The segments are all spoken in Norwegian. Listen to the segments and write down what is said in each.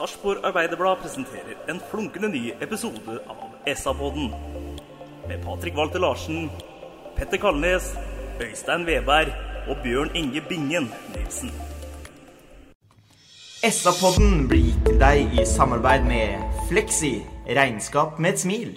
Sarpsborg Arbeiderblad presenterer en flunkende ny episode av SA-podden. Med Patrik Walter Larsen, Petter Kalnes, Øystein Veberg og Bjørn Inge Bingen Nilsen. SA-podden blir gitt til deg i samarbeid med Fleksi. Regnskap med et smil.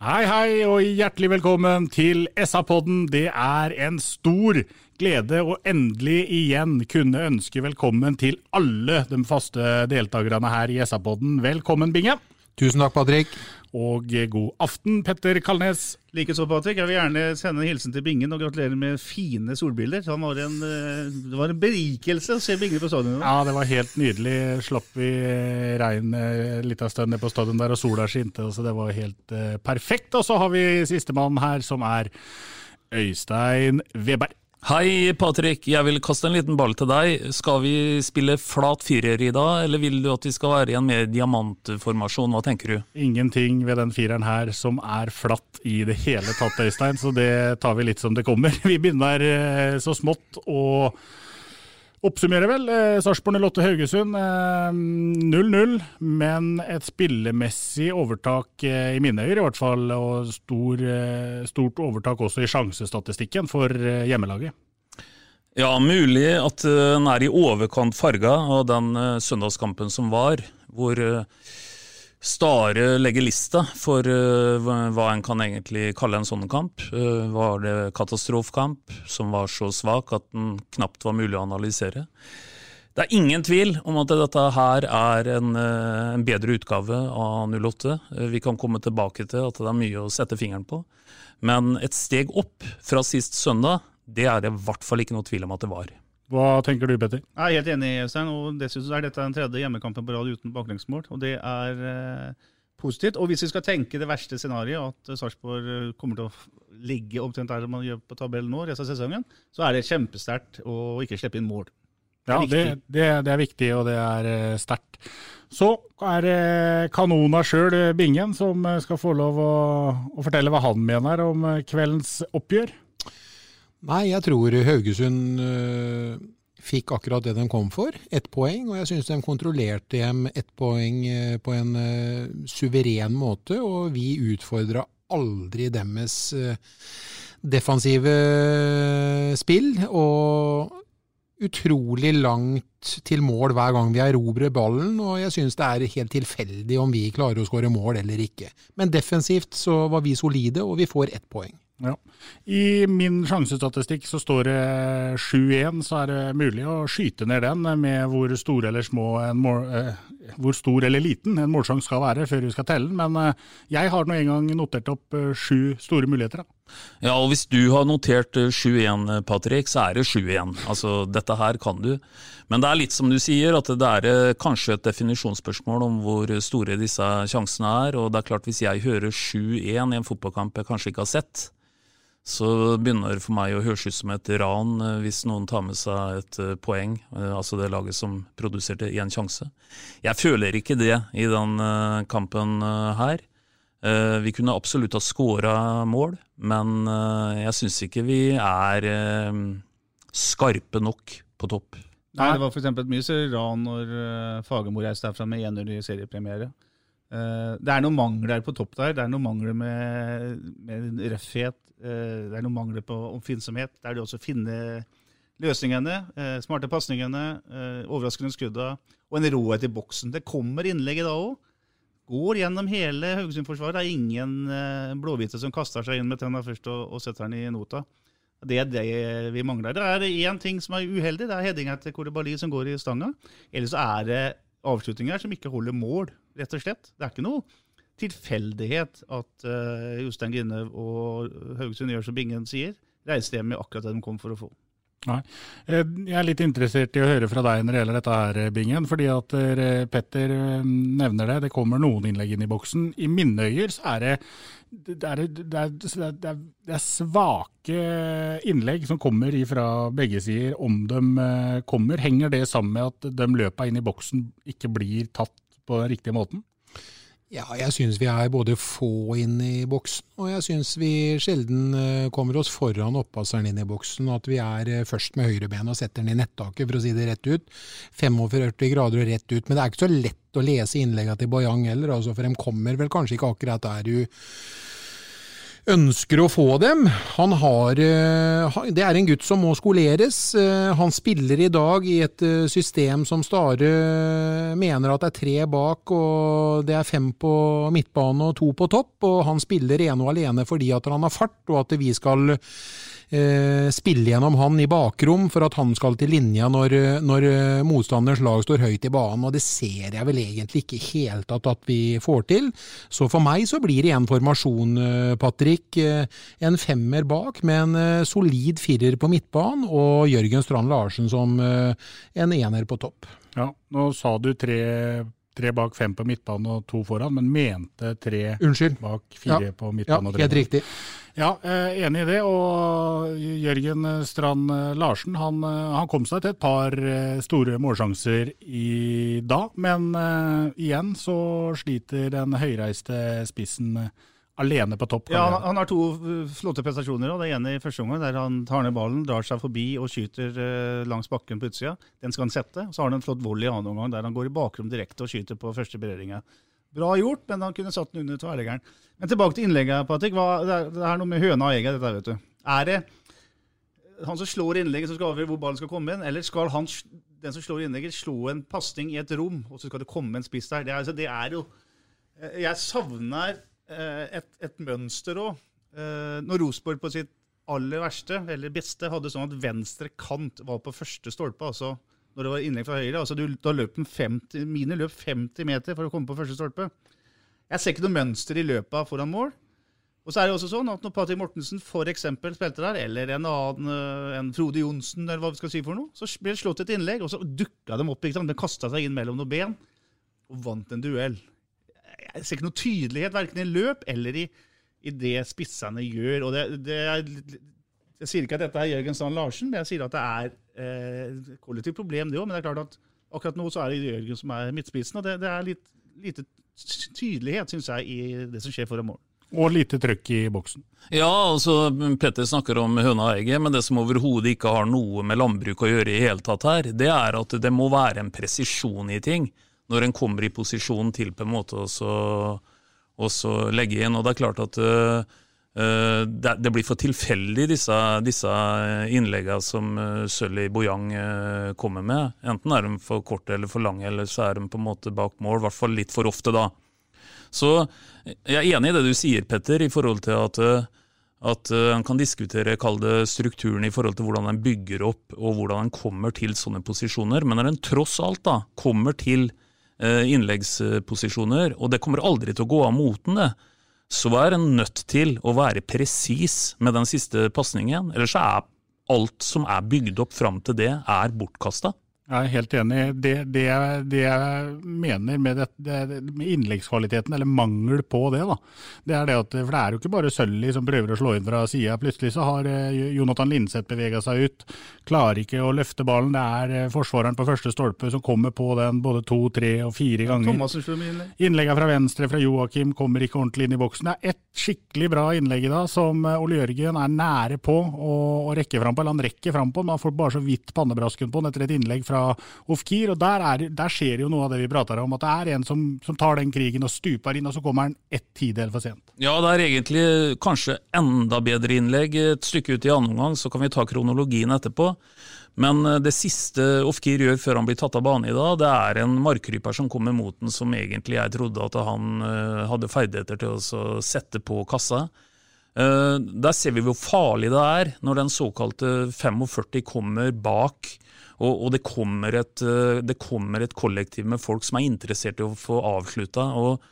Hei, hei, og hjertelig velkommen til SA-podden. Det er en stor glede å endelig igjen kunne ønske velkommen til alle de faste deltakerne her i SA-podden. Velkommen, Binge. Tusen takk, Patrick. Og god aften, Petter Kalnes. Likeså, Patrick. Jeg vil gjerne sende en hilsen til Bingen og gratulere med fine solbriller. Han var en, eh, det var en berikelse å se Bingen på stadion. Ja, det var helt nydelig. Slapp vi regn eh, litt av stund på stadion der, og sola skinte, så det var helt eh, perfekt. Og så har vi sistemann her, som er Øystein Weberg. Hei, Patrick. Jeg vil kaste en liten ball til deg. Skal vi spille flat firer i dag, eller vil du at vi skal være i en mer diamantformasjon? Hva tenker du? Ingenting ved den fireren her som er flatt i det hele tatt, Øystein, så det tar vi litt som det kommer. Vi begynner eh, så smått å oppsummere, vel. Eh, Sarpsborg 08 Haugesund eh, 0-0, men et spillemessig overtak eh, i mine øyne i hvert fall, og stor, eh, stort overtak også i sjansestatistikken for eh, hjemmelaget. Ja, mulig at eh, den er i overkant farga av den eh, søndagskampen som var, hvor eh, Stare legger lista for eh, hva en kan egentlig kalle en sånn kamp. Eh, Var det katastrofkamp som var så svak at den knapt var mulig å analysere? Det er ingen tvil om at dette her er en, eh, en bedre utgave av 08. Eh, Vi kan komme tilbake til at det er mye å sette fingeren på. Men et steg opp fra sist søndag, det er det i hvert fall ikke noe tvil om at det var. Hva tenker du, Petter? Jeg er helt enig, Øystein. og Dessuten er dette den tredje hjemmekampen på rad uten baklengsmål. og Det er eh, positivt. Og hvis vi skal tenke det verste scenarioet, at eh, Sarpsborg eh, kommer til å ligge omtrent der man gjør på tabellen nå resten av sesongen, så er det kjempesterkt å ikke slippe inn mål. Det Ja, det, det, det er viktig, og det er eh, sterkt. Så er det kanona sjøl, Bingen, som skal få lov å, å fortelle hva han mener om kveldens oppgjør. Nei, jeg tror Haugesund øh, fikk akkurat det de kom for, ett poeng. Og jeg syns de kontrollerte dem ett poeng øh, på en øh, suveren måte. Og vi utfordra aldri deres defensive spill. Og utrolig langt til mål hver gang vi erobrer ballen, og jeg syns det er helt tilfeldig om vi klarer å skåre mål eller ikke. Men defensivt så var vi solide, og vi får ett poeng. Ja. I min sjansestatistikk så står det 7-1, så er det mulig å skyte ned den med hvor stor eller små en mål, eh, hvor stor eller liten en målsjanse skal være før vi skal telle den. Men eh, jeg har nå en gang notert opp eh, sju store muligheter. Da. Ja, og hvis du har notert eh, 7-1, Patrick, så er det 7-1. Altså, dette her kan du. Men det er litt som du sier, at det er eh, kanskje et definisjonsspørsmål om hvor store disse sjansene er. Og det er klart, hvis jeg hører 7-1 i en fotballkamp jeg kanskje ikke har sett, så begynner det for meg å høres ut som et ran eh, hvis noen tar med seg et eh, poeng, eh, altså det laget som produserte én sjanse. Jeg føler ikke det i den kampen her. Vi kunne absolutt ha skåra mål, men jeg syns ikke vi er skarpe nok på topp. Nei, Det var eksempel et mye større ran når Fagermo reiste derfra med 1-0 i seriepremiere. Det er noen mangler på topp der. Det er noen mangler med, med røffhet. Eh, det er noen mangler på oppfinnsomhet. Der de også finner løsningene, eh, smarte pasningene, eh, overraskende skudda og en råhet i boksen. Det kommer innlegg i dag òg. går gjennom hele Haugesund-forsvaret. Det er ingen blåhvite som kaster seg inn med tenna først og, og setter den i nota. Det er det vi mangler. Det er én ting som er uheldig, det er headinga til Koribali som går i stanga. Så er det avslutninger som ikke holder mål, rett og slett. Det er ikke noe tilfeldighet at uh, Jostein Grinev og Haugesund gjør som Bingen sier, reiser hjem med akkurat det de kom for å få. Nei. Eh, jeg er litt interessert i å høre fra deg når det gjelder dette her, Bingen. fordi at eh, Petter nevner det. Det kommer noen innlegg inn i boksen. I mine øyer så er det, det, er, det, er, det, er, svake innlegg som kommer fra begge sider, om de kommer. Henger det sammen med at de løpa inn i boksen ikke blir tatt på den riktige måten? Ja, jeg syns vi er både få inn i boksen, og jeg syns vi sjelden eh, kommer oss foran opppasseren inn i boksen. At vi er eh, først med høyrebenet og setter den i nettaket, for å si det rett ut. 45 grader og rett ut. Men det er ikke så lett å lese innleggene til Bayang heller, altså, for de kommer vel kanskje ikke akkurat der du ønsker å få dem. Han har eh, Det er en gutt som må skoleres. Eh, han spiller i dag i et eh, system som Stare mener at det er tre bak, og det er fem på midtbane og to på topp. Og han spiller ene og alene fordi at han har fart, og at vi skal spille gjennom han i bakrom for at han skal til linja når, når eh, motstanderens lag står høyt i banen, og det ser jeg vel egentlig ikke helt tatt at vi får til. Så for meg så blir det en formasjon, eh, Patrick. Eh, en femmer bak med en solid firer på midtbanen, og Jørgen Strand Larsen som en ener på topp. Ja, nå sa du tre tre bak, fem på midtbanen og to foran, men mente tre Unnskyld. bak, fire ja. på midtbanen. Ja, helt riktig. Ja, eh, enig i det. Og Jørgen Strand Larsen han, eh, han, kom seg til et par eh, store målsjanser i dag, men uh, igjen så sliter den høyreiste spissen alene på topp. Ja, han, han, har to flotte prestasjoner. Det ene i første omgang, der han tar ned ballen, drar seg forbi og skyter uh, langs bakken på utsida. Den skal han sette. Så har han en flott volley i annen omgang, der han går i bakrom direkte og skyter på første berøringa. Bra gjort, men han kunne satt den under tverrleggeren. Men tilbake til innlegget, Patrick. Hva, det, er, det, er, noe med høna og egget, dette, vet du. Er det han som slår innlegget, som skal avgjøre hvor ballen skal komme inn, eller skal han, den som slår innlegget, slå en pasning i et rom, og så skal det komme en spiss der? Det er, altså, det er jo eh, Jeg savner eh, et, et mønster òg. Eh, når Rosenborg på sitt aller verste, eller beste, hadde sånn at venstre kant var på første stolpe. altså når det var innlegg fra høyre. altså du, Da løp den 50, Mine løp 50 meter for å komme på første stolpe. Jeg ser ikke noe mønster i løpet foran mål. Og så er det også sånn at Når Patrick Mortensen eksempel spilte der, eller en annen, eh, en Frode Johnsen, eller hva vi skal si for noe, så ble det slått et innlegg, og så dukka de opp. ikke sant? De kasta seg inn mellom noen ben og vant en duell. Jeg ser ikke noe tydelighet verken i løp eller i, i det spissene gjør. og det, det er, Jeg sier ikke at dette er Jørgen Strand Larsen, men jeg sier at det er eh, kollektivt problem, det òg. Men det er klart at akkurat nå så er det Jørgen som er midtspissen. Og det, det er litt lite tydelighet, syns jeg, i det som skjer foran mål. Og lite trøkk i boksen. Ja, altså Petter snakker om høna og egget, men det som overhodet ikke har noe med landbruk å gjøre i hele tatt her, det er at det må være en presisjon i ting når en kommer i posisjon til på en måte å legge inn. Og det er klart at uh, Eh, det, blir for tilfeldig, disse, disse innleggene som uh, Sølvi Bojang kommer med. Enten er de for korte eller for lange, eller så er de på en måte bak mål. I hvert fall litt for ofte, da. Så jeg er enig i det du sier, Petter, i forhold til at, at en kan diskutere kall det strukturen i forhold til hvordan en bygger opp og hvordan en kommer til sånne posisjoner. Men når en tross alt da kommer til innleggsposisjoner, og det kommer aldri til å gå av moten, det så er en nødt til å være presis med den siste pasningen. Ellers er alt som er bygd opp fram til det, er bortkasta. Jeg er helt enig. Det, det, jeg, det jeg, mener med, det, innleggskvaliteten, eller mangel på det, da, det er det at For det er jo ikke bare Sølli som prøver å slå inn fra sida. Plutselig så har eh, Jonathan Linseth bevega seg ut. Klarer ikke å løfte ballen. Det er eh, forsvareren på første stolpe som kommer på den både to, tre og fire ganger. innlegg. Innlegga fra venstre fra Joakim kommer ikke ordentlig inn i boksen. Det er ett skikkelig bra innlegg i dag som eh, Ole Jørgen er nære på å, å rekke fram på. Eller han rekker fram på, men han får bare så vidt pannebrasken på den etter et innlegg fra fra Ofkir. og der, er, der, skjer jo noe av det vi prater om. At det er en som, som tar den krigen og stuper inn, og så kommer han ett tidel for sent. Ja, det er egentlig kanskje enda bedre innlegg. Et stykke ut i andre omgang, så kan vi ta kronologien etterpå. Men eh, det siste Ofkir gjør før han blir tatt av bane i dag, det er en markkryper som kommer mot den som egentlig jeg trodde at han eh, hadde ferdigheter til å sette på kassa. Eh, der ser vi hvor farlig det er når den såkalte 45 kommer bak. Og, det, kommer et, det kommer et kollektiv med folk som er interessert i å få avslutta. Og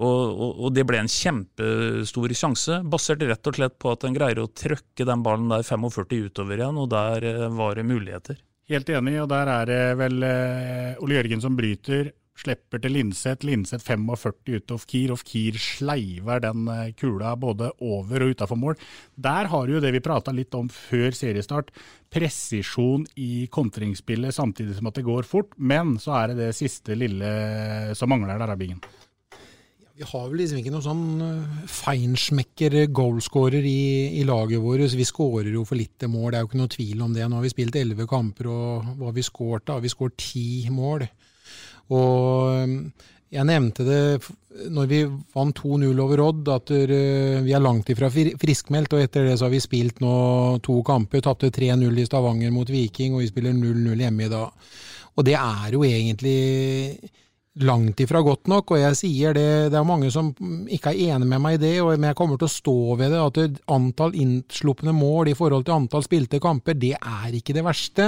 og, og, og, det ble en kjempestor sjanse, basert rett og slett på at en greier å trøkke den ballen der 45 utover igjen, og der eh, var det muligheter. Helt enig, og der er det vel eh, Ole Jørgen som bryter. Slipper til Linseth. Linseth 45 ut of Kier. Of Kier sleiver den eh, kula både over og utafor mål. Der har du jo det vi prata litt om før seriestart. Presisjon i kontringsspillet samtidig som at det går fort. Men så er det det siste lille som mangler der, Bingen. Vi har vel liksom ikke noen sånn eh, feinschmecker goalscorer i, i, laget vårt. Vi skårer jo for lite mål, det er jo ikke noe tvil om det. Nå har vi spilt elleve kamper, og hva har vi skåret da? Vi skåret ti mål. Og eh, jeg nevnte det når vi vant 2-0 over Odd, at eh, vi er langt ifra friskmeldt. Og etter det så har vi spilt nå to kamper. Tapte 3-0 i Stavanger mot Viking, og vi spiller 0-0 hjemme i dag. Og det er jo egentlig langt ifra godt nok, og jeg sier det, det er mange som ikke er enig med meg i det, men jeg kommer til å stå ved det, at antall innslupne mål i forhold til antall spilte kamper, det er ikke det verste,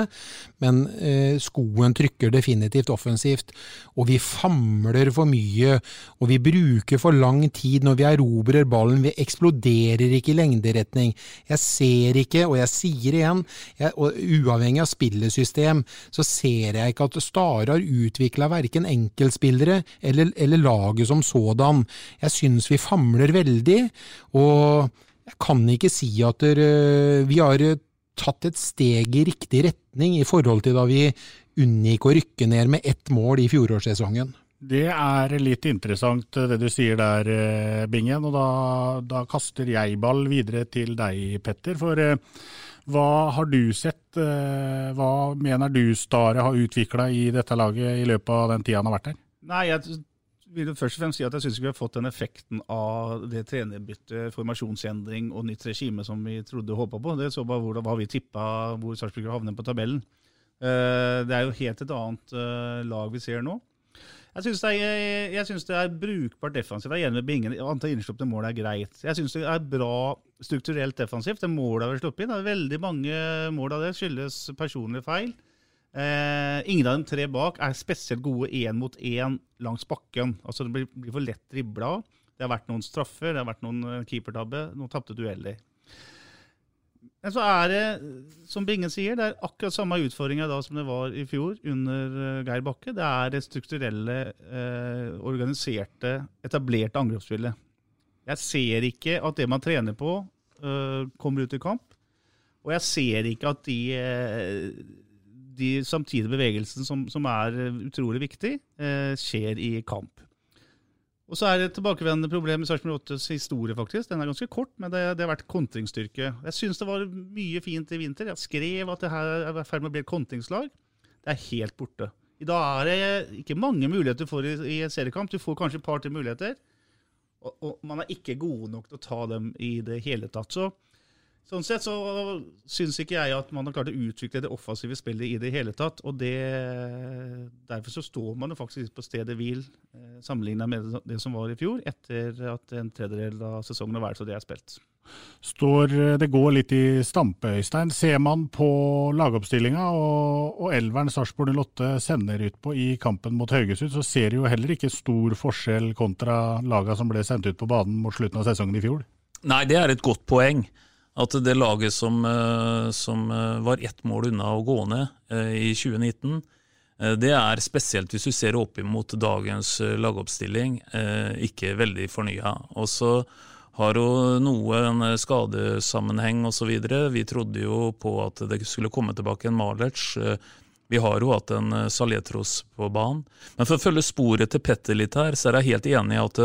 men eh, skoen trykker definitivt offensivt, og vi famler for mye, og vi bruker for lang tid når vi erobrer ballen, vi eksploderer ikke i lengderetning. Jeg ser ikke, og jeg sier igjen, jeg, og uavhengig av spillesystem, så ser jeg ikke at Stare har utvikla verken enkelt enkeltspillere eller, eller laget som sådan. Jeg syns vi famler veldig, og jeg kan ikke si at der, vi har tatt et steg i riktig retning i forhold til da vi unngikk å rykke ned med ett mål i fjorårssesongen. Det er litt interessant det du sier der, Bingen. Og da, da kaster jeg ball videre til deg, Petter. For hva har du sett? Hva mener du Stare har utvikla i dette laget i løpet av den tida han har vært her? Nei, jeg vil først og fremst si at jeg syns vi har fått den effekten av det trenerbyttet, formasjonsendring og nytt regime som vi trodde og håpa på. Det så bare hvor, hva vi tippa hvor Sarpsborg havner på tabellen. Eh, det er jo helt et annet eh, lag vi ser nå. Jeg syns det, det, er brukbart defensivt. Jeg er enig med Bingen. Antall innslupne mål er greit. Jeg syns det er bra strukturelt defensivt. Det målet vi har sluppet inn, det er veldig mange mål av det skyldes personlige feil. Eh, ingen av de tre bak er spesielt gode én mot én langs bakken. Altså Det blir, blir for lett dribla. Det har vært noen straffer, det har vært noen eh, keepertabbe, noen tapte dueller. Men så er det, som Bingen sier, det er akkurat samme utfordringa da som det var i fjor under uh, Geir Bakke. Det er det strukturelle, eh, organiserte, etablerte angrepsspillet. Jeg ser ikke at det man trener på, eh, kommer ut i kamp. Og jeg ser ikke at de de samtidige bevegelsene som, som, er eh, utrolig viktig, eh, skjer i kamp. Og så er det et tilbakevendende problem i Sarpsborg 8s historie, faktisk. Den er ganske kort, men det, det har vært kontringsstyrke. Jeg syns det var mye fint i vinter. Jeg skrev at det her er i ferd med å bli et kontringslag. Det er helt borte. I dag er det ikke mange muligheter for i, i en seriekamp. Du får kanskje et par til muligheter. Og, og, man er ikke gode nok til å ta dem i det hele tatt. Så Sånn sett så syns ikke jeg at man har klart å utvikle det offensive spillet i det hele tatt. og det, Derfor så står man jo faktisk på stedet hvil sammenligna sammenlignet med det som var i fjor, etter at en tredjedel av sesongen har vært så det er spilt. Står, det går litt i stampe, Øystein. Ser man på lagoppstillinga og, og elveren Sarpsborg 08 sender ut på i kampen mot Haugesund, så ser det jo heller ikke stor forskjell kontra laga som ble sendt ut på banen mot slutten av sesongen i fjor. Nei, det er et godt poeng at det laget som, eh, som eh, var ett mål unna å gå ned eh, i 2019, det er spesielt hvis du ser opp imot dagens lagoppstilling, ikke veldig fornya. Og så har jo noe en skadesammenheng osv. Vi trodde jo på at det skulle komme tilbake en Malec. Vi har jo hatt en Saletros på banen. Men for å følge sporet til Petter litt her, så er jeg helt enig i at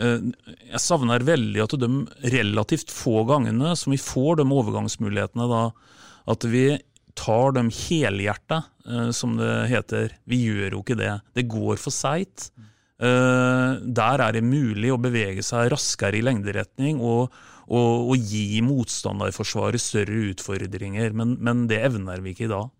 jeg savner veldig at de relativt få gangene som vi får de overgangsmulighetene, da, at vi tar dem helhjerta, eh, som det heter. Vi gjør jo ikke det. Det går for seigt. Eh, der er det mulig å bevege seg raskere i lengderetning og, og, og gi motstanderforsvaret større utfordringer, men, men det evner vi ikke i dag.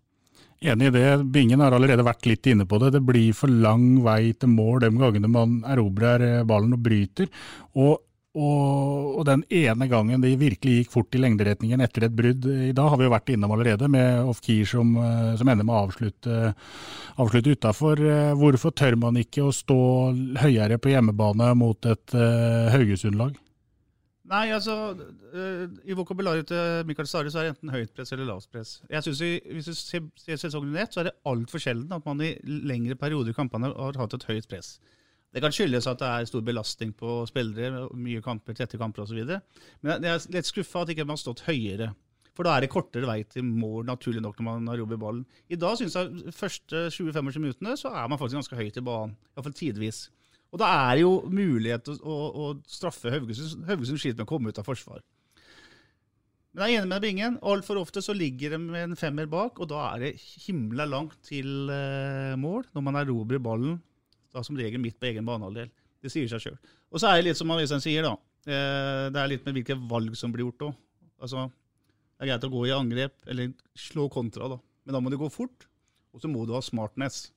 Enig i det. Bingen har allerede vært litt inne på det. Det blir for lang vei til mål de gangene man erobrer eh, ballen og bryter. Og, og, den ene gangen de virkelig gikk fort i lengderetningen etter et brudd I dag har vi jo vært innom allerede, med Ofkir som, eh, som ender med å avslutte, avslutte utafor. Eh, hvorfor tør man ikke å stå høyere på hjemmebane mot et uh, Haugesund-lag? Nei, altså uh, I vokabularet til Mikael Stare så er det enten høyt press eller lavt press. Jeg synes Hvis du ser, sesongen under ett, så er det altfor sjelden at man i lengre perioder i kampene har hatt et høyt press. Det kan skyldes at det er stor belastning på spillere, mye kamper, tette kamper osv. Men jeg er litt skuffa at ikke man har stått høyere. For da er det kortere vei til mål, naturlig nok, når man har jobb i ballen. I dag synes jeg første 20-25 minuttene så er man faktisk ganske høyt i banen. Iallfall tidvis. Og da er det jo mulighet til å, å, straffe Haugesund. Haugesund sliter med å komme ut av forsvar. Men jeg er enig med Bingen. Altfor ofte så ligger de med en femmer bak, og da er det himla langt til eh, mål når man erobrer ballen. Da som regel midt på egen banehalvdel. Det sier seg sjøl. Og så er det litt som Øystein sier, da. Eh, det er litt med hvilke valg som blir gjort òg. Altså, det er greit å gå i angrep eller slå kontra, da. Men da må du gå fort, og så må du ha smartness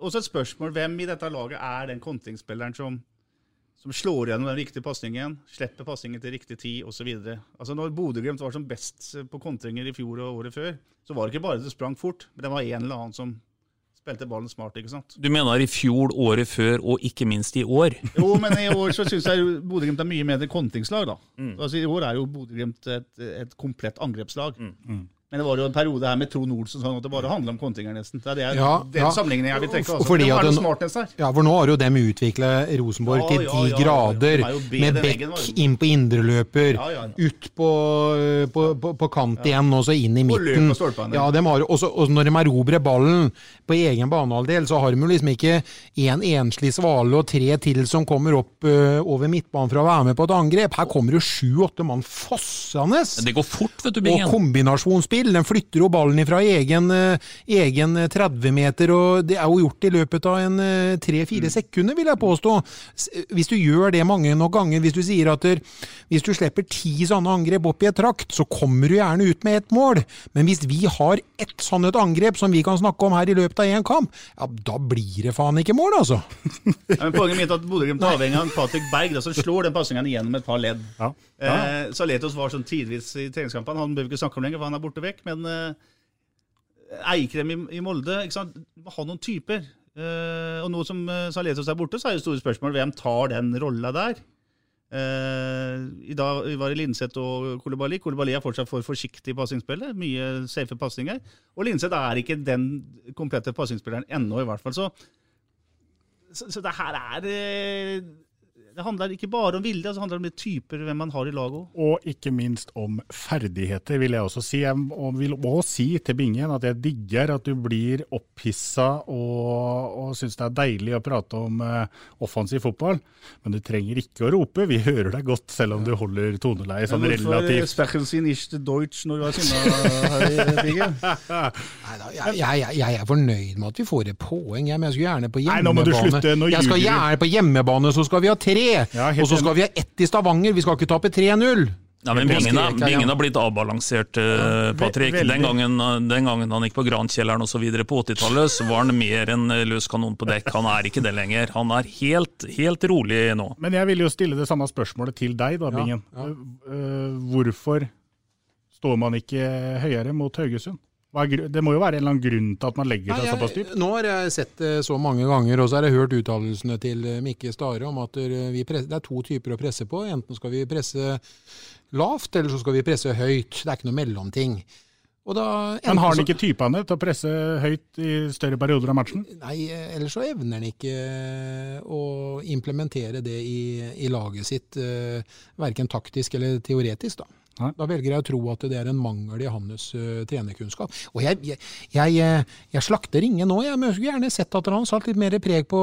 også et spørsmål hvem i dette laget er den kontringsspilleren som, som slår gjennom den riktige pasningen, slipper pasningen til riktig tid osv. Altså når Bodø-Glimt var som best på kontringer i fjor og året før, så var det ikke bare det sprang fort, men det var en eller annen som spilte ballen smart. ikke sant? Du mener i fjor, året før og ikke minst i år? jo, men i år så syns jeg Bodø-Glimt er mye mer kontringslag. da. Mm. Altså I år er jo Bodø-Glimt et, et, komplett angrepslag. Mm. Men det var jo en periode her med Trond Olsen sånn at det bare handla om kontinger, nesten. Det er det, ja, den ja. sammenligningen jeg vil trekke. Altså. Fordi at her. Ja, for nå har jo dem utviklet Rosenborg til de grader. Med bekk inn på indreløper, ut på, på, på, på kant igjen, og så inn i midten. Ja, de har, også, og når de erobrer ballen på egen banehalvdel, så har de jo liksom ikke en enslig svale og tre til som kommer opp uh, over midtbanen for å være med på et angrep. Her kommer jo sju-åtte mann fossende. Det går fort, vet du, Bingen. Og kombinasjonsspill spill. Den flytter jo ballen fra egen, eh, egen 30-meter, og det er jo gjort i løpet av en 3-4 mm. sekunder, vil jeg påstå. Hvis du gjør det mange nok ganger, hvis du sier at der, hvis du slipper ti sånne angrep opp i et trakt, så kommer du gjerne ut med ett mål. Men hvis vi har ett sånn et angrep som vi kan snakke om her i løpet av én kamp, ja, da blir det faen ikke mål, altså. ja, men Poenget mitt er at Bodø-Glimt er avhengig av Patrick Berg, da, som slår den pasningen igjennom et par ledd. Ja. Ja. Eh, Saletos var sånn tidvis i treningskampene, han bør vi ikke snakke om lenger, for han er borte vekk. Men uh, Eikrem i, i, Molde ikke sant? ha noen typer. Uh, og nå som uh, Saletos er borte, så er det store spørsmål hvem tar den rolla der. Uh, I dag var det Linseth og Kolibali. Kolibali er fortsatt for forsiktig i passingsspillet. Mye safe pasninger. Og Linseth er ikke den komplette passingsspilleren ennå, i hvert fall. Så, så, så det her er det handler ikke bare om vilje, det handler om de typer hvem man har i laget òg. Og ikke minst om ferdigheter, vil jeg også si. Jeg vil også si til Bingen at jeg digger at du blir opphissa og, og syns det er deilig å prate om uh, offensiv fotball. Men du trenger ikke å rope, vi hører deg godt selv om du holder toneleie sånn relativt. Hvorfor sin nicht Deutsch når du er sinna, Bingen? jeg, jeg, jeg, er fornøyd med at vi får et poeng, men jeg skulle gjerne på hjemmebane. Nei, nå må du slutte, nå jeg skal gjerne på hjemmebane, så skal vi ha tre! Ja, og så skal vi ha ett i Stavanger. Vi skal ikke tape 3-0. Ja, men Bingen, er, Bingen har blitt avbalansert, uh, Patrick. Den gangen, den gangen, han gikk på Grankjelleren osv. på 80-tallet, så var han mer enn løs kanon på dekk. Han er ikke det lenger. Han er helt, helt rolig nå. Men jeg vil jo stille det samme spørsmålet til deg, da, Bingen. Ja, ja. Hvorfor står man ikke høyere mot Haugesund? Det må jo være en eller annen grunn til at man legger seg såpass dypt? Nå har jeg sett det så mange ganger, og så har jeg hørt uttalelsene til eh, Mikke Stare om at presser, det er to typer å presse på. Enten skal vi presse lavt, eller så skal vi presse høyt. Det er ikke noe mellomting. Da, Men har han ikke typene til å presse høyt i større perioder av matchen? Nei, ellers så evner han ikke eh, å implementere det i, i laget sitt, verken taktisk eller teoretisk. da. Da velger jeg å tro at det er en mangel i hans uh, trenerkunnskap. Og jeg, jeg, jeg, eh, jeg slakter ingen nå, jeg, skulle gjerne sett at han satt litt mer preg på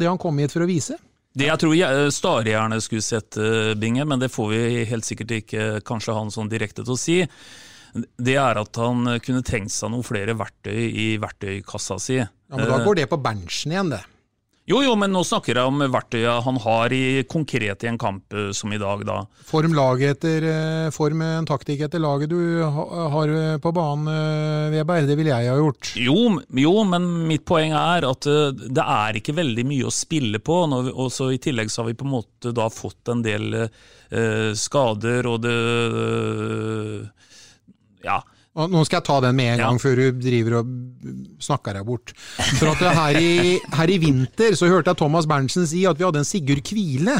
det han kom hit for å vise. Det jeg tror jeg, Stare gjerne skulle sett, Binge, men det får vi helt sikkert ikke kanskje han sånn direkte til å si. det er at han kunne tenkt seg noen flere verktøy i verktøykassa si. Ja, Men da går det på benchen igjen, det. Jo, jo, men nå snakker jeg om verktøya han har i, konkret i en kamp eh, som i dag, da. Form laget etter eh, form en taktikk etter laget du har eh, på banen, Weber. Det ville jeg ha gjort. Jo, jo, men mitt poeng er at det er ikke veldig mye å spille på. Og så I tillegg så har vi på en måte da fått en del eh, skader, og det Ja nå skal jeg ta den med en gang, før du driver og snakker deg bort. For at her i, her i, vinter så hørte jeg Thomas Berntsen si at vi hadde en Sigurd Kvile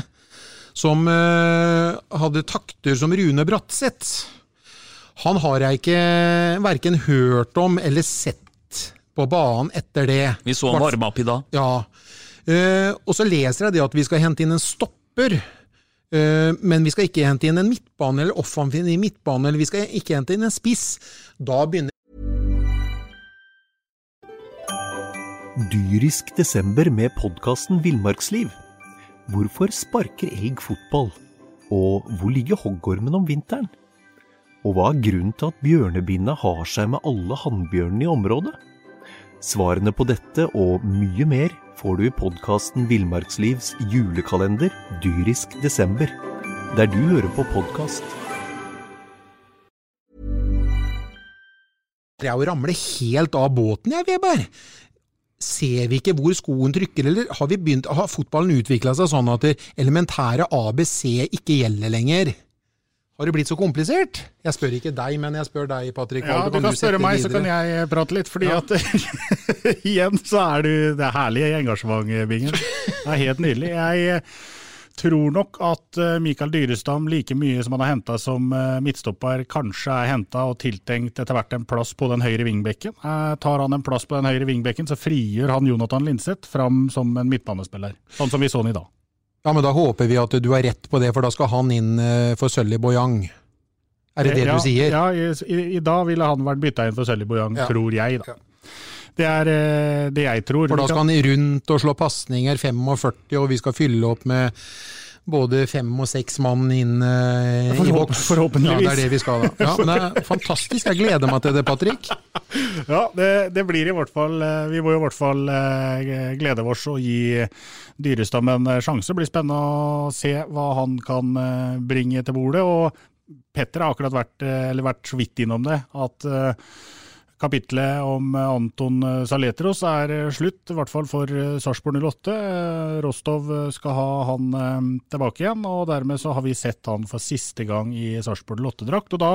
som uh, hadde takter som Rune Bratseth. Han har jeg ikke verken hørt om eller sett på banen etter det. Vi så han varme opp i dag. Ja. Uh, og så leser jeg det at vi skal hente inn en stopper. Eh, men vi skal ikke hente inn en midtbane eller offensiv midtbane, eller vi skal ikke hente inn en spiss. Da begynner Dyrisk desember med podkasten Villmarksliv. Hvorfor sparker elg fotball? Og hvor ligger hoggormen om vinteren? Og hva er grunnen til at bjørnebinna har seg med alle hannbjørnene i området? Svarene på dette og mye mer får du i podkasten Villmarkslivs julekalender dyrisk desember, der du hører på podkast. Jeg ramler helt av båten, jeg, Weber. Ser vi ikke hvor skoen trykker, eller har, vi begynt, har fotballen utvikla seg sånn at elementære ABC ikke gjelder lenger? Har det blitt så komplisert? Jeg spør ikke deg, men jeg spør deg, Patrick. Ja, du kan spørre meg, så kan jeg prate litt. fordi ja. at igjen så er du Det herlige engasjementet, engasjement, Bingen. Det er helt nydelig. Jeg tror nok at eh, Mikael Dyrestam, like mye som han har henta som eh, midtstopper, kanskje er henta og tiltenkt etter hvert en plass på den høyre vingbekken. Eh, tar han en plass på den høyre vingbekken, så frigjør han Jonathan Linseth fram som en midtbanespiller. Sånn som vi så han i dag. Ja, men da håper vi at du har rett på det, for da skal han inn for Sølly Boyang. Er det det ja, du sier? Ja, i, i, dag ville han vært bytta inn for Sølly Boyang, ja. tror jeg, da. Det er det jeg tror. For da skal han rundt og slå pasninger 45, og vi skal fylle opp med både fem og seks mann inn uh, i boks. Forhåpentligvis. Ja, det er det vi skal da. Ja, men det er fantastisk. Jeg gleder meg til det, Patrick. Ja, det, det blir i hvert fall eh, Vi må i hvert fall uh, glede oss og gi Dyrestam en sjanse. Det blir spennende å se hva han kan bringe til bordet. Og Petter har akkurat vært, vært så vidt innom det. at Kapitlet om Anton Saletros er slutt, i hvert fall for Sarpsborg 08. Rostov skal ha han eh, tilbake igjen, og dermed så har vi sett han for siste gang i Sarpsborg 08-drakt. Og da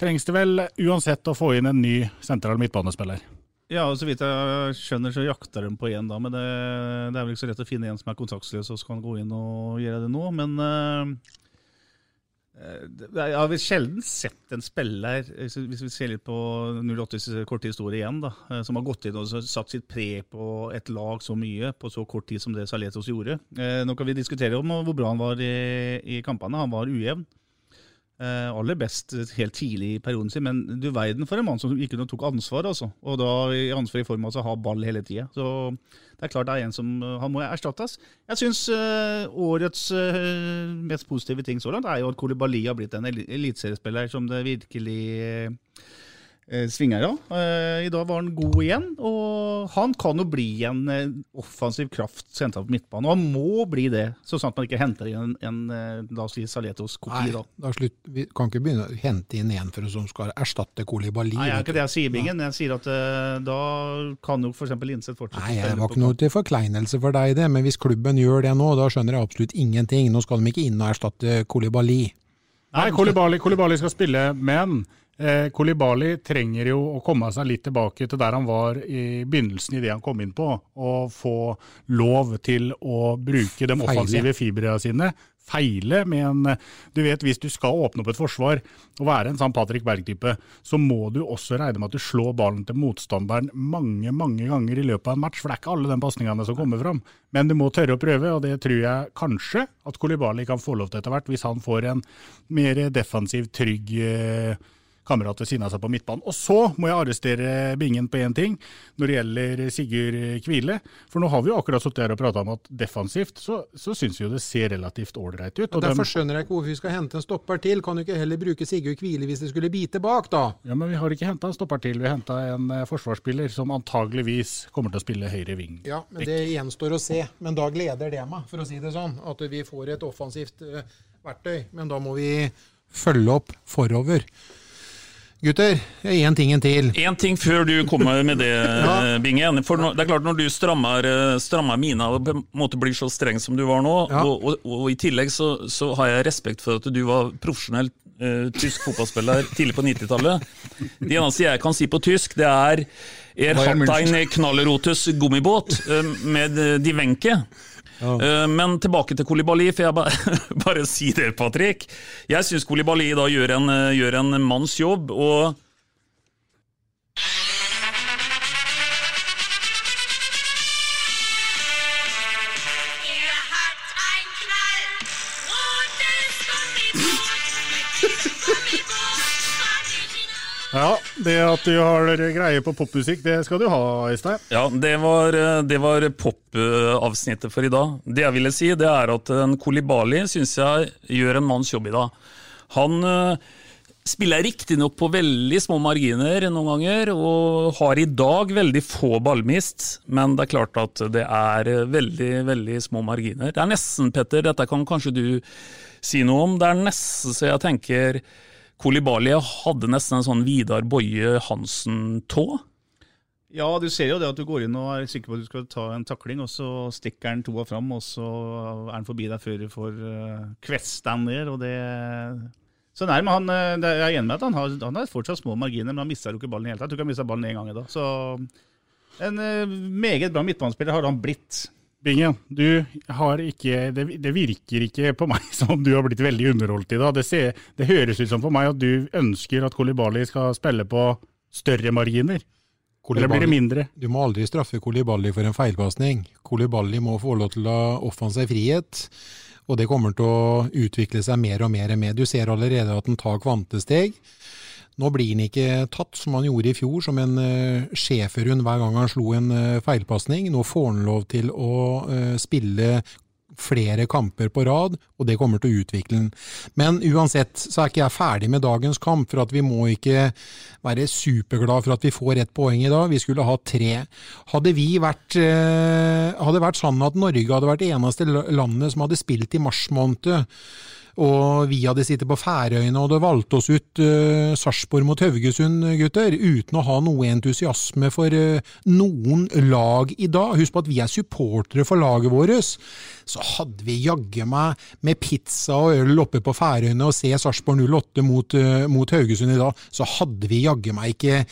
trengs det vel uansett å få inn en ny sentral midtbanespiller. Ja, og så vidt jeg skjønner så jakter de på én, da. Men det, det, er vel ikke så lett å finne en som er kontaktløs og kan gå inn og gjøre det nå. Men uh Eh, jeg har sjelden sett en spiller, hvis vi ser litt på 08s korte historie igjen, da, eh, som har gått inn og satt sitt pre på et lag så mye på så kort tid som det Saletos gjorde. Eh, nå kan vi diskutere om hvor bra han var i kampene. Han var ujevn. Eh, aller best helt tidlig i perioden sin, men du verden for en mann som og tok ansvar. altså. Og da i ansvar i form av å ha ball hele tida. Så det er klart det er en som han må erstattes. Jeg syns eh, årets eh, mest positive ting så langt er jo at Kolibali har blitt en eliteseriespiller som det virkelig Eh, svinger av. Eh, I dag var han god igjen, og han kan jo bli en eh, offensiv kraft sentralt på midtbanen. Og han må bli det, så sant man ikke henter inn en, en la oss si Saletos-kopi. da. da slutt, vi kan ikke begynne å hente inn en for som skal erstatte Kolibali. Nei, det er ikke det jeg sier, Bingen. Jeg sier at uh, da kan jo f.eks. Innsett fortsette. Nei, det var ikke noe til forkleinelse for deg, det. Men hvis klubben gjør det nå, da skjønner jeg absolutt ingenting. Nå skal de ikke inn og erstatte Kolibali. Nei, Kolibali, Kolibali skal spille, men Eh, Kolibali trenger jo å komme seg litt tilbake til der han var i begynnelsen i det han kom inn på, og få lov til å bruke de offensive fibrene sine. Feile med en Du vet, hvis du skal åpne opp et forsvar og være en sånn Patrick Berg-type, så må du også regne med at du slår ballen til motstanderen mange, mange ganger i løpet av en match. For det er ikke alle de pasningene som kommer fram. Men du må tørre å prøve, og det tror jeg kanskje at Kolibali kan få lov til etter hvert, hvis han får en mer defensiv, trygg eh, kamerat ved siden av seg på midtbanen. Og så må jeg arrestere Bingen på én ting når det gjelder Sigurd Kvile. For nå har vi jo akkurat sittet her og prata om at defensivt så, så syns vi jo det ser relativt ålreit ut. Og Derfor skjønner jeg ikke hvorfor vi skal hente en stopper til. Kan du ikke heller bruke Sigurd Kvile hvis det skulle bite bak, da? Ja, men vi har ikke henta en stopper til. Vi har henta en eh, forsvarsspiller som antageligvis kommer til å spille høyre ving. Ja, men det gjenstår å se. Men da gleder det meg, for å si det sånn. At vi får et offensivt uh, verktøy. Men da må vi følge opp forover. Gutter, én ting en til. Én ting før du kommer med det, ja. Bingen. For det er klart Når du strammer, strammer mina og på en måte blir så streng som du var nå, ja. og, og, og, i tillegg så, så, har jeg respekt for at du var profesjonell uh, tysk fotballspiller tidlig på 90-tallet. Det eneste jeg kan si på tysk, det er Er hatt ein knallerotus gummibåt uh, med Die Wenche. Ja. Men tilbake til Kolibali, for jeg bare, bare si det, Patrick. Jeg syns Kolibali da gjør en, gjør en manns jobb. og Ja, det at du har greie på popmusikk, det skal du ha, Øystein. Ja, det var, det var popavsnittet for i dag. Det jeg ville si, det er at en Kolibali syns jeg gjør en manns jobb i dag. Han uh, spiller riktignok på veldig små marginer noen ganger, og har i dag veldig få ballmist, men det er klart at det er veldig, veldig små marginer. Det er nesten, Petter, dette kan kanskje du si noe om, det er nesten så jeg tenker Kolibali hadde nesten en sånn Vidar Boje Hansen-tå. Ja, du ser jo det at du går inn og er sikker på at du skal ta en takling, og så stikker han toa fram, og så er han forbi deg før du får uh, kvesta han ned. og det... Så nei, men han, eh, Jeg er enig med at han har, han har fortsatt små marginer, men han mista jo ikke ballen i hele tatt. Jeg ikke han mista ballen én gang i dag. Så en uh, meget bra midtbanespiller har han blitt. Bingen, du har ikke, det, det, virker ikke på meg som om du har blitt veldig underholdt i dag. Det, ser, det høres ut som for meg at du ønsker at Kolibali skal spille på større marginer. Kolibali, Eller blir det mindre? Du må aldri straffe Kolibali for en feilpasning. Kolibali må få lov til å offensiv frihet, og det kommer til å utvikle seg mer og mer med. Du ser allerede at han tar kvantesteg. Nå blir han ikke tatt som han gjorde i fjor, som en uh, schæferhund hver gang han slo en uh, feilpasning. Nå får han lov til å uh, spille flere kamper på rad, og det kommer til å utvikle den. Men uansett så er ikke jeg ferdig med dagens kamp, for at vi må ikke være superglad for at vi får ett poeng i dag. Vi skulle ha tre. Hadde vi vært hadde vært sånn at Norge hadde vært det eneste landet som hadde spilt i mars måned, og vi hadde sittet på Færøyene og det valgte oss ut uh, Sarpsborg mot Haugesund, gutter, uten å ha noe entusiasme for uh, noen lag i dag. Husk på at vi er supportere for laget vårt. Så hadde vi jaggu meg med pizza og øl oppe på Færøyene og se Sarpsborg 08 mot, uh, mot Haugesund i dag, så hadde vi jaggu meg ikke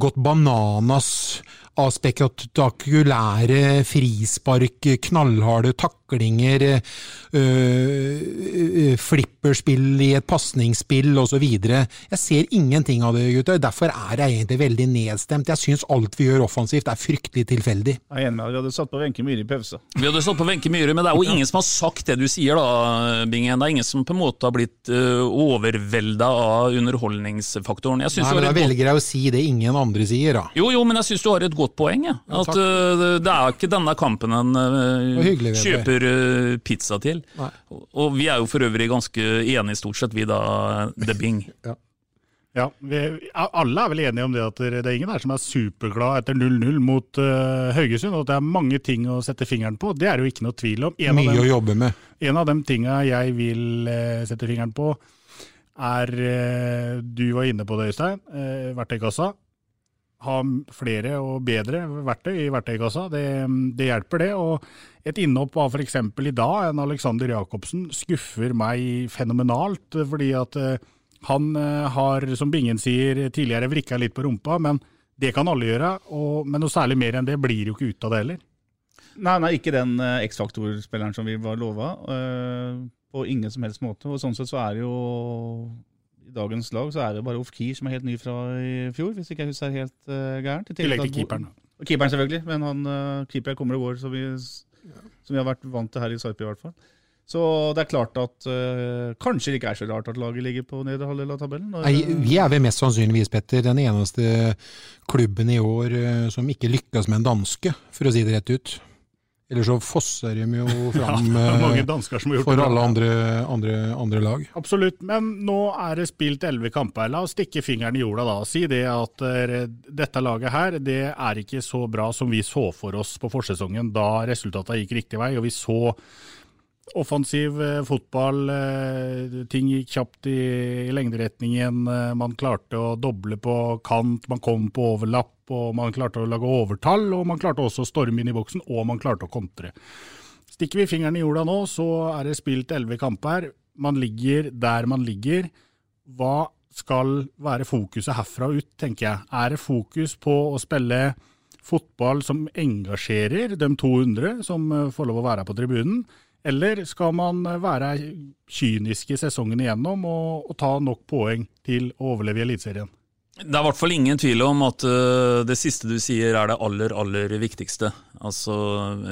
gått bananas av spektakulære frispark, knallharde taklinger, øh, flipperspill i et pasningsspill osv. Jeg ser ingenting av det, gutter. Derfor er jeg egentlig veldig nedstemt. Jeg syns alt vi gjør offensivt er fryktelig tilfeldig. Jeg er enig med deg. Vi hadde satt på Wenche Myhre i pausa. Vi hadde satt på Wenche Myhre, men det er jo ingen som har sagt det du sier da, Bingen. Det er ingen som på en måte har blitt uh, overvelda av underholdningsfaktoren. Nei, men da velger jeg å si det ingen andre sier, da. Jo, jo, men jeg syns du har et godt poeng. Ja. At uh, det er ikke denne kampen en uh, hyggelig, kjøper uh, pizza til. Nei. Og vi er jo for øvrig ganske enige stort sett, vi da, The Bing. ja. Ja, vi, Alle er vel enige om det at det er ingen her som er superglad etter 0-0 mot uh, Haugesund. Og at det er mange ting å sette fingeren på. Det er det jo ikke noe tvil om. En Mye dem, å jobbe med. En av de tinga jeg vil uh, sette fingeren på, er uh, Du var inne på det, Øystein. verktøykassa ha flere og bedre verktøy i verktøykassa. Det, det hjelper, det. Og et innhopp av f.eks. i dag, en Alexander Jacobsen, skuffer meg fenomenalt. Fordi at eh, han eh, har, som Bingen sier, tidligere vrikka litt på rumpa. men det kan alle gjøre, og, men noe særlig mer enn det blir jo ikke ut av det heller. Nei, nei ikke den X-faktor-spilleren som vi var lova. Uh, på ingen som helst måte. Og sånn sett så er det jo i dagens lag så er det bare Ofkir som er helt ny fra i fjor, hvis ikke jeg husker helt uh, gærent. I tillegg til keeperen. Og keeperen, selvfølgelig. Men han, uh, keeper kommer og går, som vi, som vi, har vært vant til her i Sarpsborg i hvert fall. Så det er klart at uh, kanskje det ikke er så rart at laget ligger på nedre halvdel av tabellen. Når, Nei, vi er vel mest sannsynligvis, Petter, den eneste klubben i år uh, som ikke lykkes med en danske, for å si det rett ut. Eller så fosser de jo fram Ja, har gjort for alle andre, andre, andre lag. Absolutt, men nå er det spilt elleve kamper. La oss stikke fingeren i jorda da og si det at eh, dette laget her, det er ikke så bra som vi så for oss på forsesongen, da resultatene gikk riktig vei, og vi så offensiv eh, fotball, eh, ting gikk kjapt i, i lengderetningen, eh, man klarte å doble på kant, man kom på overlapp, og man klarte å lage overtall, og man klarte også å storme inn i boksen, og man klarte å kontre. Stikker vi fingeren i jorda nå, så er det spilt elleve kamper. Man ligger der man ligger. Hva skal være fokuset herfra og ut, tenker jeg. Er det fokus på å spille fotball som engasjerer de 200 som eh, får lov å være på tribunen? Eller skal man være kyniske sesongen igjennom og, og ta nok poeng til å overleve i Eliteserien? Det er i hvert fall ingen tvil om at uh, det siste du sier er det aller, aller viktigste. Altså,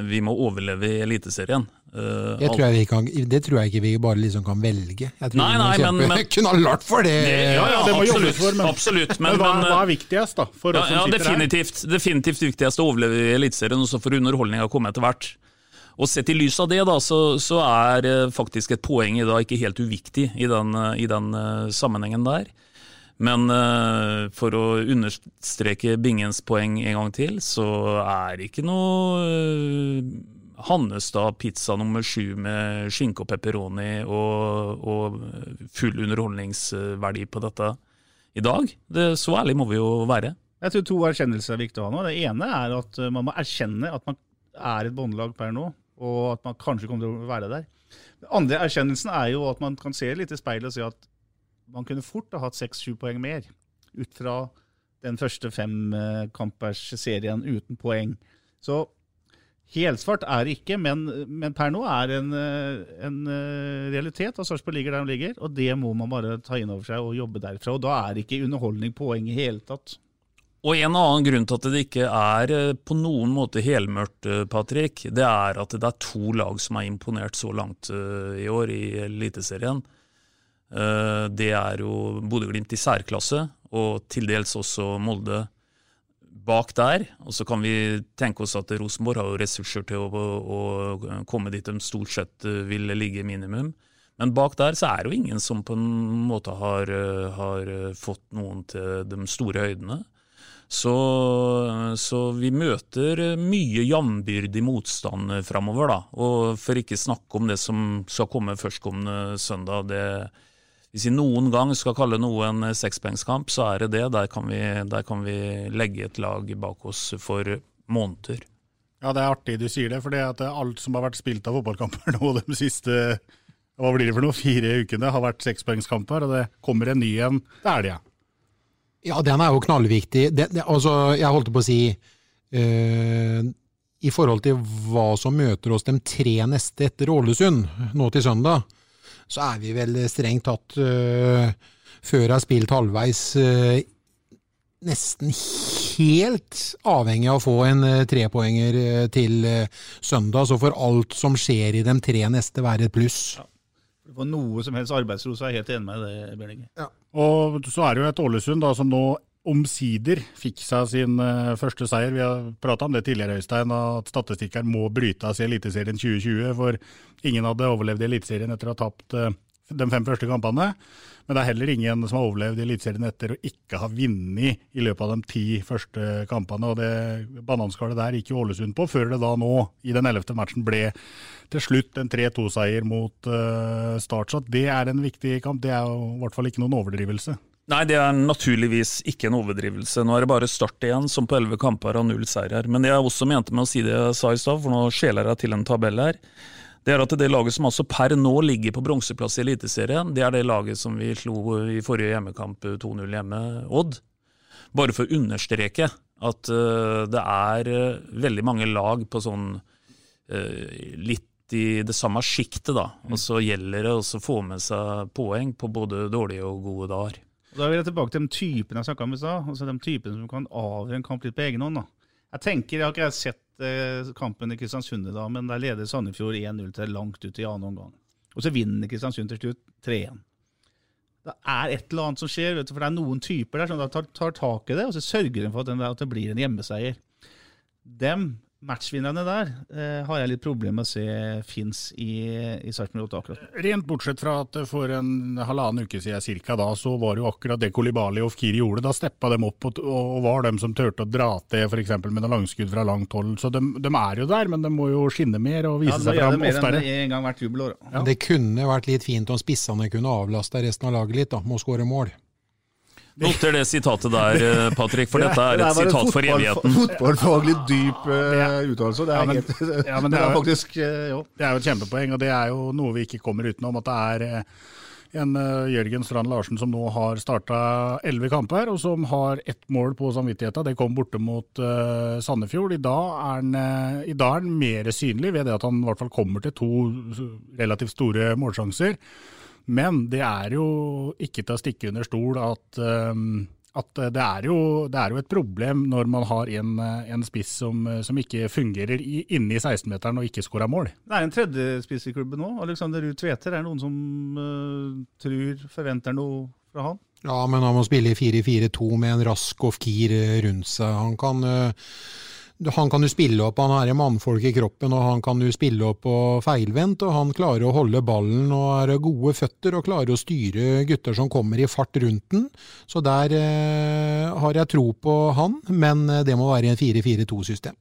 vi må overleve i Eliteserien. Uh, Det tror, jeg vi kan, det tror jeg ikke vi bare liksom kan velge. Jeg tror Nei, nei, vi men- men- lagt for det. Det- ja, ja, det må absolutt, jobbes for, men, absolutt, men, men- hva, hva er viktigst da, for ja, oss som ja, sitter her? definitivt, definitivt viktigst å overleve i Eliteserien, og så får underholdninga komme etter hvert. Og Sett i lys av det, da, så, så er eh, faktisk et poeng i dag ikke helt uviktig i den, eh, i den eh, sammenhengen der. Men eh, for å understreke Bingens poeng en gang til, så er ikke noe eh, Hannestad pizza nummer sju med skinke og pepperoni og, og full underholdningsverdi på dette i dag. Det, så ærlig må vi jo være. Jeg tror to erkjennelser er viktig å ha nå. Det ene er at uh, man må erkjenne at man er et båndelag per nå, og at man kanskje kommer til å være der. Den andre erkjennelsen er jo at man kan se litt i speilet og si at man kunne fort ha hatt seks-sju poeng mer ut fra den første femkampers-serien uten poeng. Så helsvart er det ikke, men, men per nå er det en, eh, en eh, realitet at Sarpsborg ligger der de ligger, og det må man bare ta inn over seg og jobbe derfra. Og da er det ikke underholdning poeng i hele tatt. Og en annen grunn til at det ikke er eh, på noen måte helmørkt, eh, Patrick, det er at det er to lag som er imponert så langt eh, i år i Eliteserien. Eh, Det er jo Bodø-Glimt i særklasse, og til dels også Molde bak der. Og så kan vi tenke oss at Rosenborg har jo ressurser til å, å komme dit de stort sett eh, vil ligge minimum. Men bak der så er det jo ingen som på en måte har, eh, har eh, fått noen til de store høydene. Så, så vi møter mye jambyrdig motstand framover, da. Og for ikke snakke om det som skal komme førstkommende søndag. Det, hvis vi noen gang skal kalle noe en sekspoengskamp, så er det det. Der kan, vi, der kan vi legge et lag bak oss for måneder. Ja, det er artig du sier det, for det at alt som har vært spilt av fotballkamper nå de siste hva blir det for noe, fire ukene, har vært sekspoengskamper, og det kommer en ny en til helga. Ja, den er jo knallviktig. Det, det, altså, jeg holdt på å si eh, I forhold til hva som møter oss de tre neste etter Ålesund, nå til søndag, så er vi vel strengt tatt, eh, før jeg har spilt halvveis, eh, nesten helt avhengig av å få en eh, trepoenger til søndag. Så får alt som skjer i de tre neste være et pluss. For noe som helst arbeidsro, så er jeg helt enig med det, Bjørn Inge. Og så er det jo et Ålesund da, som nå omsider fikk seg sin eh, første seier. Vi har prata om det tidligere, Øystein, at statistikkeren må brytes i Eliteserien 2020. For ingen hadde overlevd i Eliteserien etter å ha tapt eh, de fem første kampene. Men det er heller ingen som har overlevd i Eliteserien etter å ikke ha vunnet i løpet av de ti første kampene. Og det bananskallet der gikk jo Ålesund på, før det da nå, i den ellevte matchen, ble til slutt en 3-2-seier mot uh, Start. Så det er en viktig kamp, det er jo i hvert fall ikke noen overdrivelse. Nei, det er naturligvis ikke en overdrivelse. Nå er det bare Start igjen, som på elleve kamper har null seier. Men det jeg også mente med å si det jeg sa i stad, for nå skjeler jeg til en tabell her, det er at det laget som altså per nå ligger på bronseplass i Eliteserien, det er det laget som vi slo i forrige hjemmekamp 2-0 hjemme, Odd. Bare for å understreke at uh, det er uh, veldig mange lag på sånn litt i det samme sjiktet, da. Og så gjelder det å få med seg poeng på både dårlige og gode dager. Da vil jeg tilbake til de typene jeg snakka om i stad. Altså de typene som kan avgjøre en kamp litt på egen hånd. da. Jeg tenker, jeg har ikke sett eh, kampen i Kristiansund i dag, men der leder Sandefjord 1-0 til langt ut i annen omgang. Og så vinner Kristiansund til slutt 3-1. Det er et eller annet som skjer, vet du, for det er noen typer der som tar, tar tak i det, og så sørger de for at, den, at det blir en hjemmeseier. Dem matchvinnerne der eh, har jeg litt problemer med å se fins i, i Sarpsborg 8 akkurat. Rent bortsett fra at for en halvannen uke siden cirka da, så var det jo akkurat det Kolibali og Fkiri gjorde. Da steppa dem opp og, og var dem som turte å dra til f.eks. med noen langskudd fra langt hold. Så de, de, er jo der, men de må jo skinne mer og vise ja, seg fram oftere. Enn en gang hvert jubelår. Ja. Det kunne vært litt fint om spissene kunne avlasta resten av laget litt, da, med å skåre mål. Noter det sitatet der, eh, Patrick, for dette er et sitat for evigheten. Fotballfaglig dyp uh, uttalelse. Det er, Ja, men- helt, ja, men det er jo- faktisk uh, jo. Det er jo et kjempepoeng, og det er jo noe vi ikke kommer utenom. At det er eh, en eh, Jørgen Strand Larsen som nå har starta elleve kamper, og som har ett mål på samvittigheten. Det kom borte mot uh, Sandefjord. I dag, er han, eh, I dag er han mer synlig ved det at han i hvert fall kommer til to relativt store målsjanser. Men det er jo ikke til å stikke under stol at, eh, at det, er jo, det er jo et problem når man har en, eh, en spiss som, som ikke fungerer i, inne i 16-meteren og ikke skårer mål. Det er en tredjespiss i klubben nå. Alexander Ruud Tveter. Er det noen som uh, tror, forventer noe fra han? Ja, men han må spille 4-4-2 med en rask Ofkir rundt seg. Han kan, øh, han kan jo spille opp, han er mannfolk i kroppen, og han kan jo spille opp og feilvendt, og han klarer å holde ballen og er gode føtter og klarer å styre gutter som kommer i fart rundt den. Så der eh, har jeg tro på han, men øh, det må være en 4-4-2-system.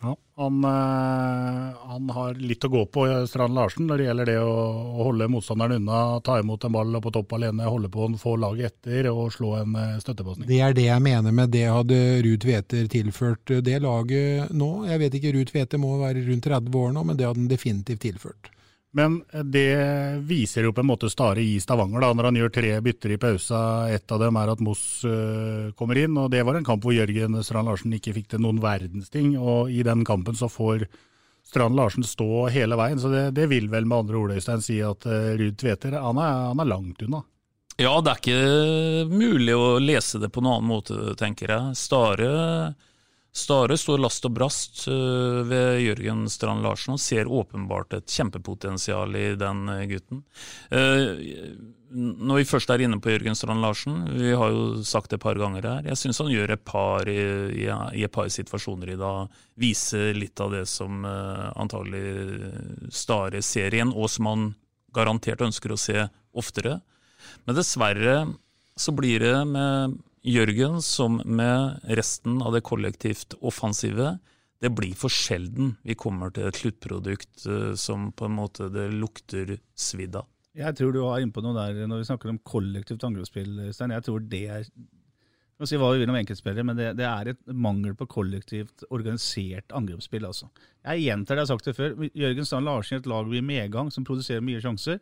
Ja, han, eh, han har litt å gå på, Strand Larsen, når det gjelder det å, å holde motstanderen unna, ta imot en ball og på topp alene, holde på, få laget etter og slå en uh, støttepasning. Det er det jeg mener med det hadde Ruud Tveter tilført det laget nå. Jeg vet ikke, Ruud Tveter må være rundt 30 år nå, men det hadde han definitivt tilført. Men det viser jo på en måte Stare i Stavanger, da, når han gjør tre bytter i pausa. Ett av dem er at Moss øh, kommer inn, og det var en kamp hvor Jørgen Strand Larsen ikke fikk til noen verdens ting. Og i den kampen så får Strand Larsen stå hele veien, så det, det vil vel med andre ord Øystein si at uh, Ruud Tveter han er, han er langt unna. Ja, det er ikke mulig å lese det på noen annen måte, tenker jeg. Stare, Stare står last og brast øh, ved Jørgen Strand Larsen og ser åpenbart et kjempepotensial i den øh, gutten. Eh, Når vi først er inne på Jørgen Strand Larsen, vi har jo sagt det et par ganger her, jeg syns han gjør et par i, i, et par situasjoner i dag, viser litt av det som eh, antagelig Stare ser igjen, og som han garantert ønsker å se oftere. Men dessverre så blir det med Jørgen som med resten av det kollektivt offensive. Det blir for sjelden vi kommer til et sluttprodukt eh, som på en måte det lukter svidd av. Jeg tror du var inne på noe der når vi snakker om kollektivt angrepsspill, Stein. Jeg tror det er Vi si hva vi vil om enkeltspillere, men det, det er et mangel på kollektivt organisert angrepsspill. altså. Jeg gjentar det jeg har sagt det før. Jørgen Strand Larsen i et lag i medgang som produserer mye sjanser.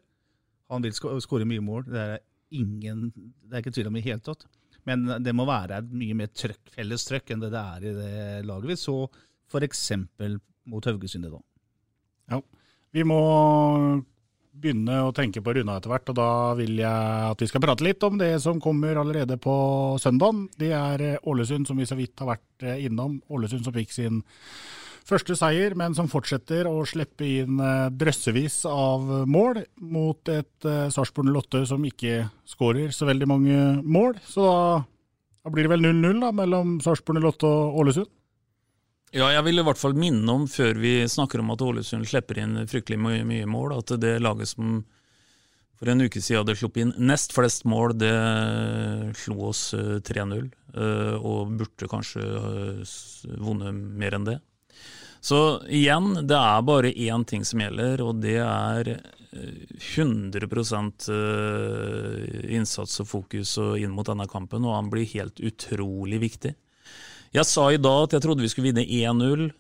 Han vil skåre mye mål. Det er ingen, det er ikke tvil om i det hele tatt. Men det må være et mye mer trøkk, felles trøkk enn det det er i det laget vi så f.eks. mot Haugesund i dag. Ja, vi må begynne å tenke på runda etter hvert, og da vil jeg at vi skal prate litt om det som kommer allerede på søndag. Det er Ålesund, som vi så vidt har vært innom. Ålesund som fikk sin første seier, men som fortsetter å slippe inn drøssevis av mål mot et Sarpsborg 08 som ikke skårer så veldig mange mål. Så da, da blir det vel 0-0 da, mellom Sarpsborg 08 og Ålesund. Ja, jeg vil i hvert fall minne om, før vi snakker om at Ålesund slipper inn fryktelig mye, mye mål, at det laget som for en uke siden hadde sluppet inn nest flest mål, det slo oss 3-0. Og burde kanskje vunnet mer enn det. Så igjen, det er bare én ting som gjelder, og det er 100% innsats og fokus inn mot denne kampen, og han blir helt utrolig viktig. Jeg sa i dag at jeg trodde vi skulle vinne 1-0,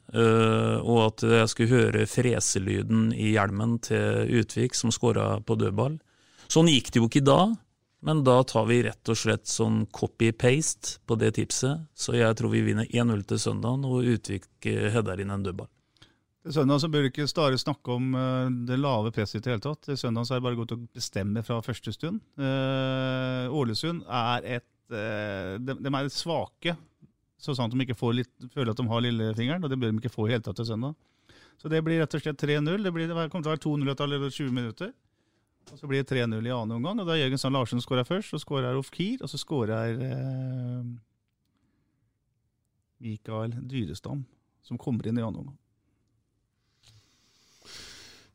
og at jeg skulle høre freselyden i hjelmen til Utvik, som skåra på dødball. Sånn gikk det jo ikke i dag. Men da tar vi rett og slett sånn copy-paste på det tipset. Så jeg tror vi vinner 1-0 til søndagen, og Utvik header inn en dødball. Til søndag så bør ikke Stare snakke om uh, det lave presset i det hele tatt. Til søndag så er det bare godt å bestemme fra første stund. Uh, Ålesund er et uh, de, de, er svake, så sant de ikke litt, føler at de har lillefingeren. Og det bør de ikke få i det hele tatt til søndag. Så det blir rett og slett 3-0. Det, det kommer til å være 2-0 etter allerede 20 minutter. Og så blir det 3-0 i annen omgang. Og da er Jørgen Sand Larsen skårer først, så skårer Ofkir, og så skårer eh, Mikael Dyrestam, som kommer inn i annen omgang.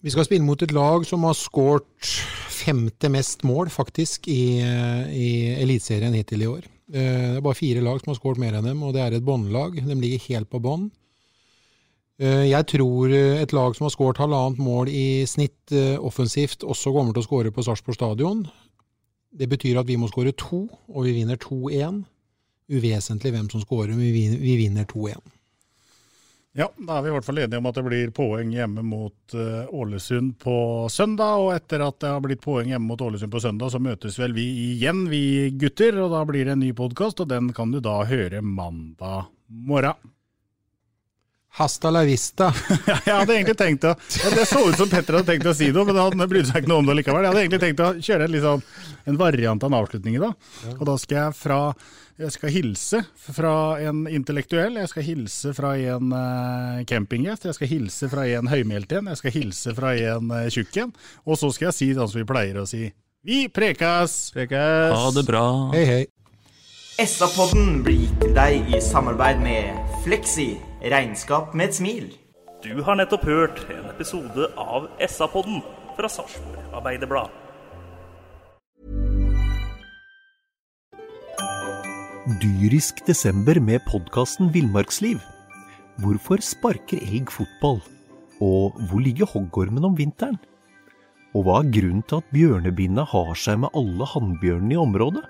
Vi skal spille mot et lag som har skåret femte mest mål, faktisk, i, i Eliteserien hittil i år. Eh, Det er bare fire lag som har skåret mer enn dem, og det er et båndlag. De ligger helt på bånn. Eh, Jeg tror eh, et lag som har skåret halvannet mål i snitt eh, offensivt, også kommer til å skåre på Sarpsborg stadion. Det betyr at vi må skåre to, og vi vinner 2-1. Uvesentlig hvem som skårer, men vi vinner 2-1. Ja, da er vi i hvert fall enige om at det blir poeng hjemme mot Ålesund på søndag. Og etter at det har blitt poeng hjemme mot Ålesund på søndag, så møtes vel vi igjen, vi gutter. Og da blir det en ny podkast, og den kan du da høre mandag morgen. Hasta la vista. Ja, jeg hadde egentlig tenkt å Det så ut som Petter hadde tenkt å si noe, men han brydde seg ikke noe om det likevel. Jeg hadde egentlig tenkt å kjøre en, liksom, en variant av en avslutning i dag. Og da skal jeg fra Jeg skal hilse fra en intellektuell, jeg skal hilse fra en uh, campinggjest, jeg skal hilse fra en høymælt en, jeg skal hilse fra en uh, tjukk en, og så skal jeg si sånn som vi pleier å si. Vi prekas! Prekas! Ha det bra. Hei, hei. SA-podden blir gitt til deg i samarbeid med Fleksi. Regnskap med et smil. Du har nettopp hørt en episode av SA-podden fra Sarpsborg Arbeiderblad. Dyrisk desember med podkasten Villmarksliv. Hvorfor sparker elg fotball? Og hvor ligger hoggormen om vinteren? Og hva er grunnen til at bjørnebinna har seg med alle hannbjørnene i området?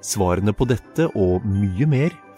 Svarene på dette og mye mer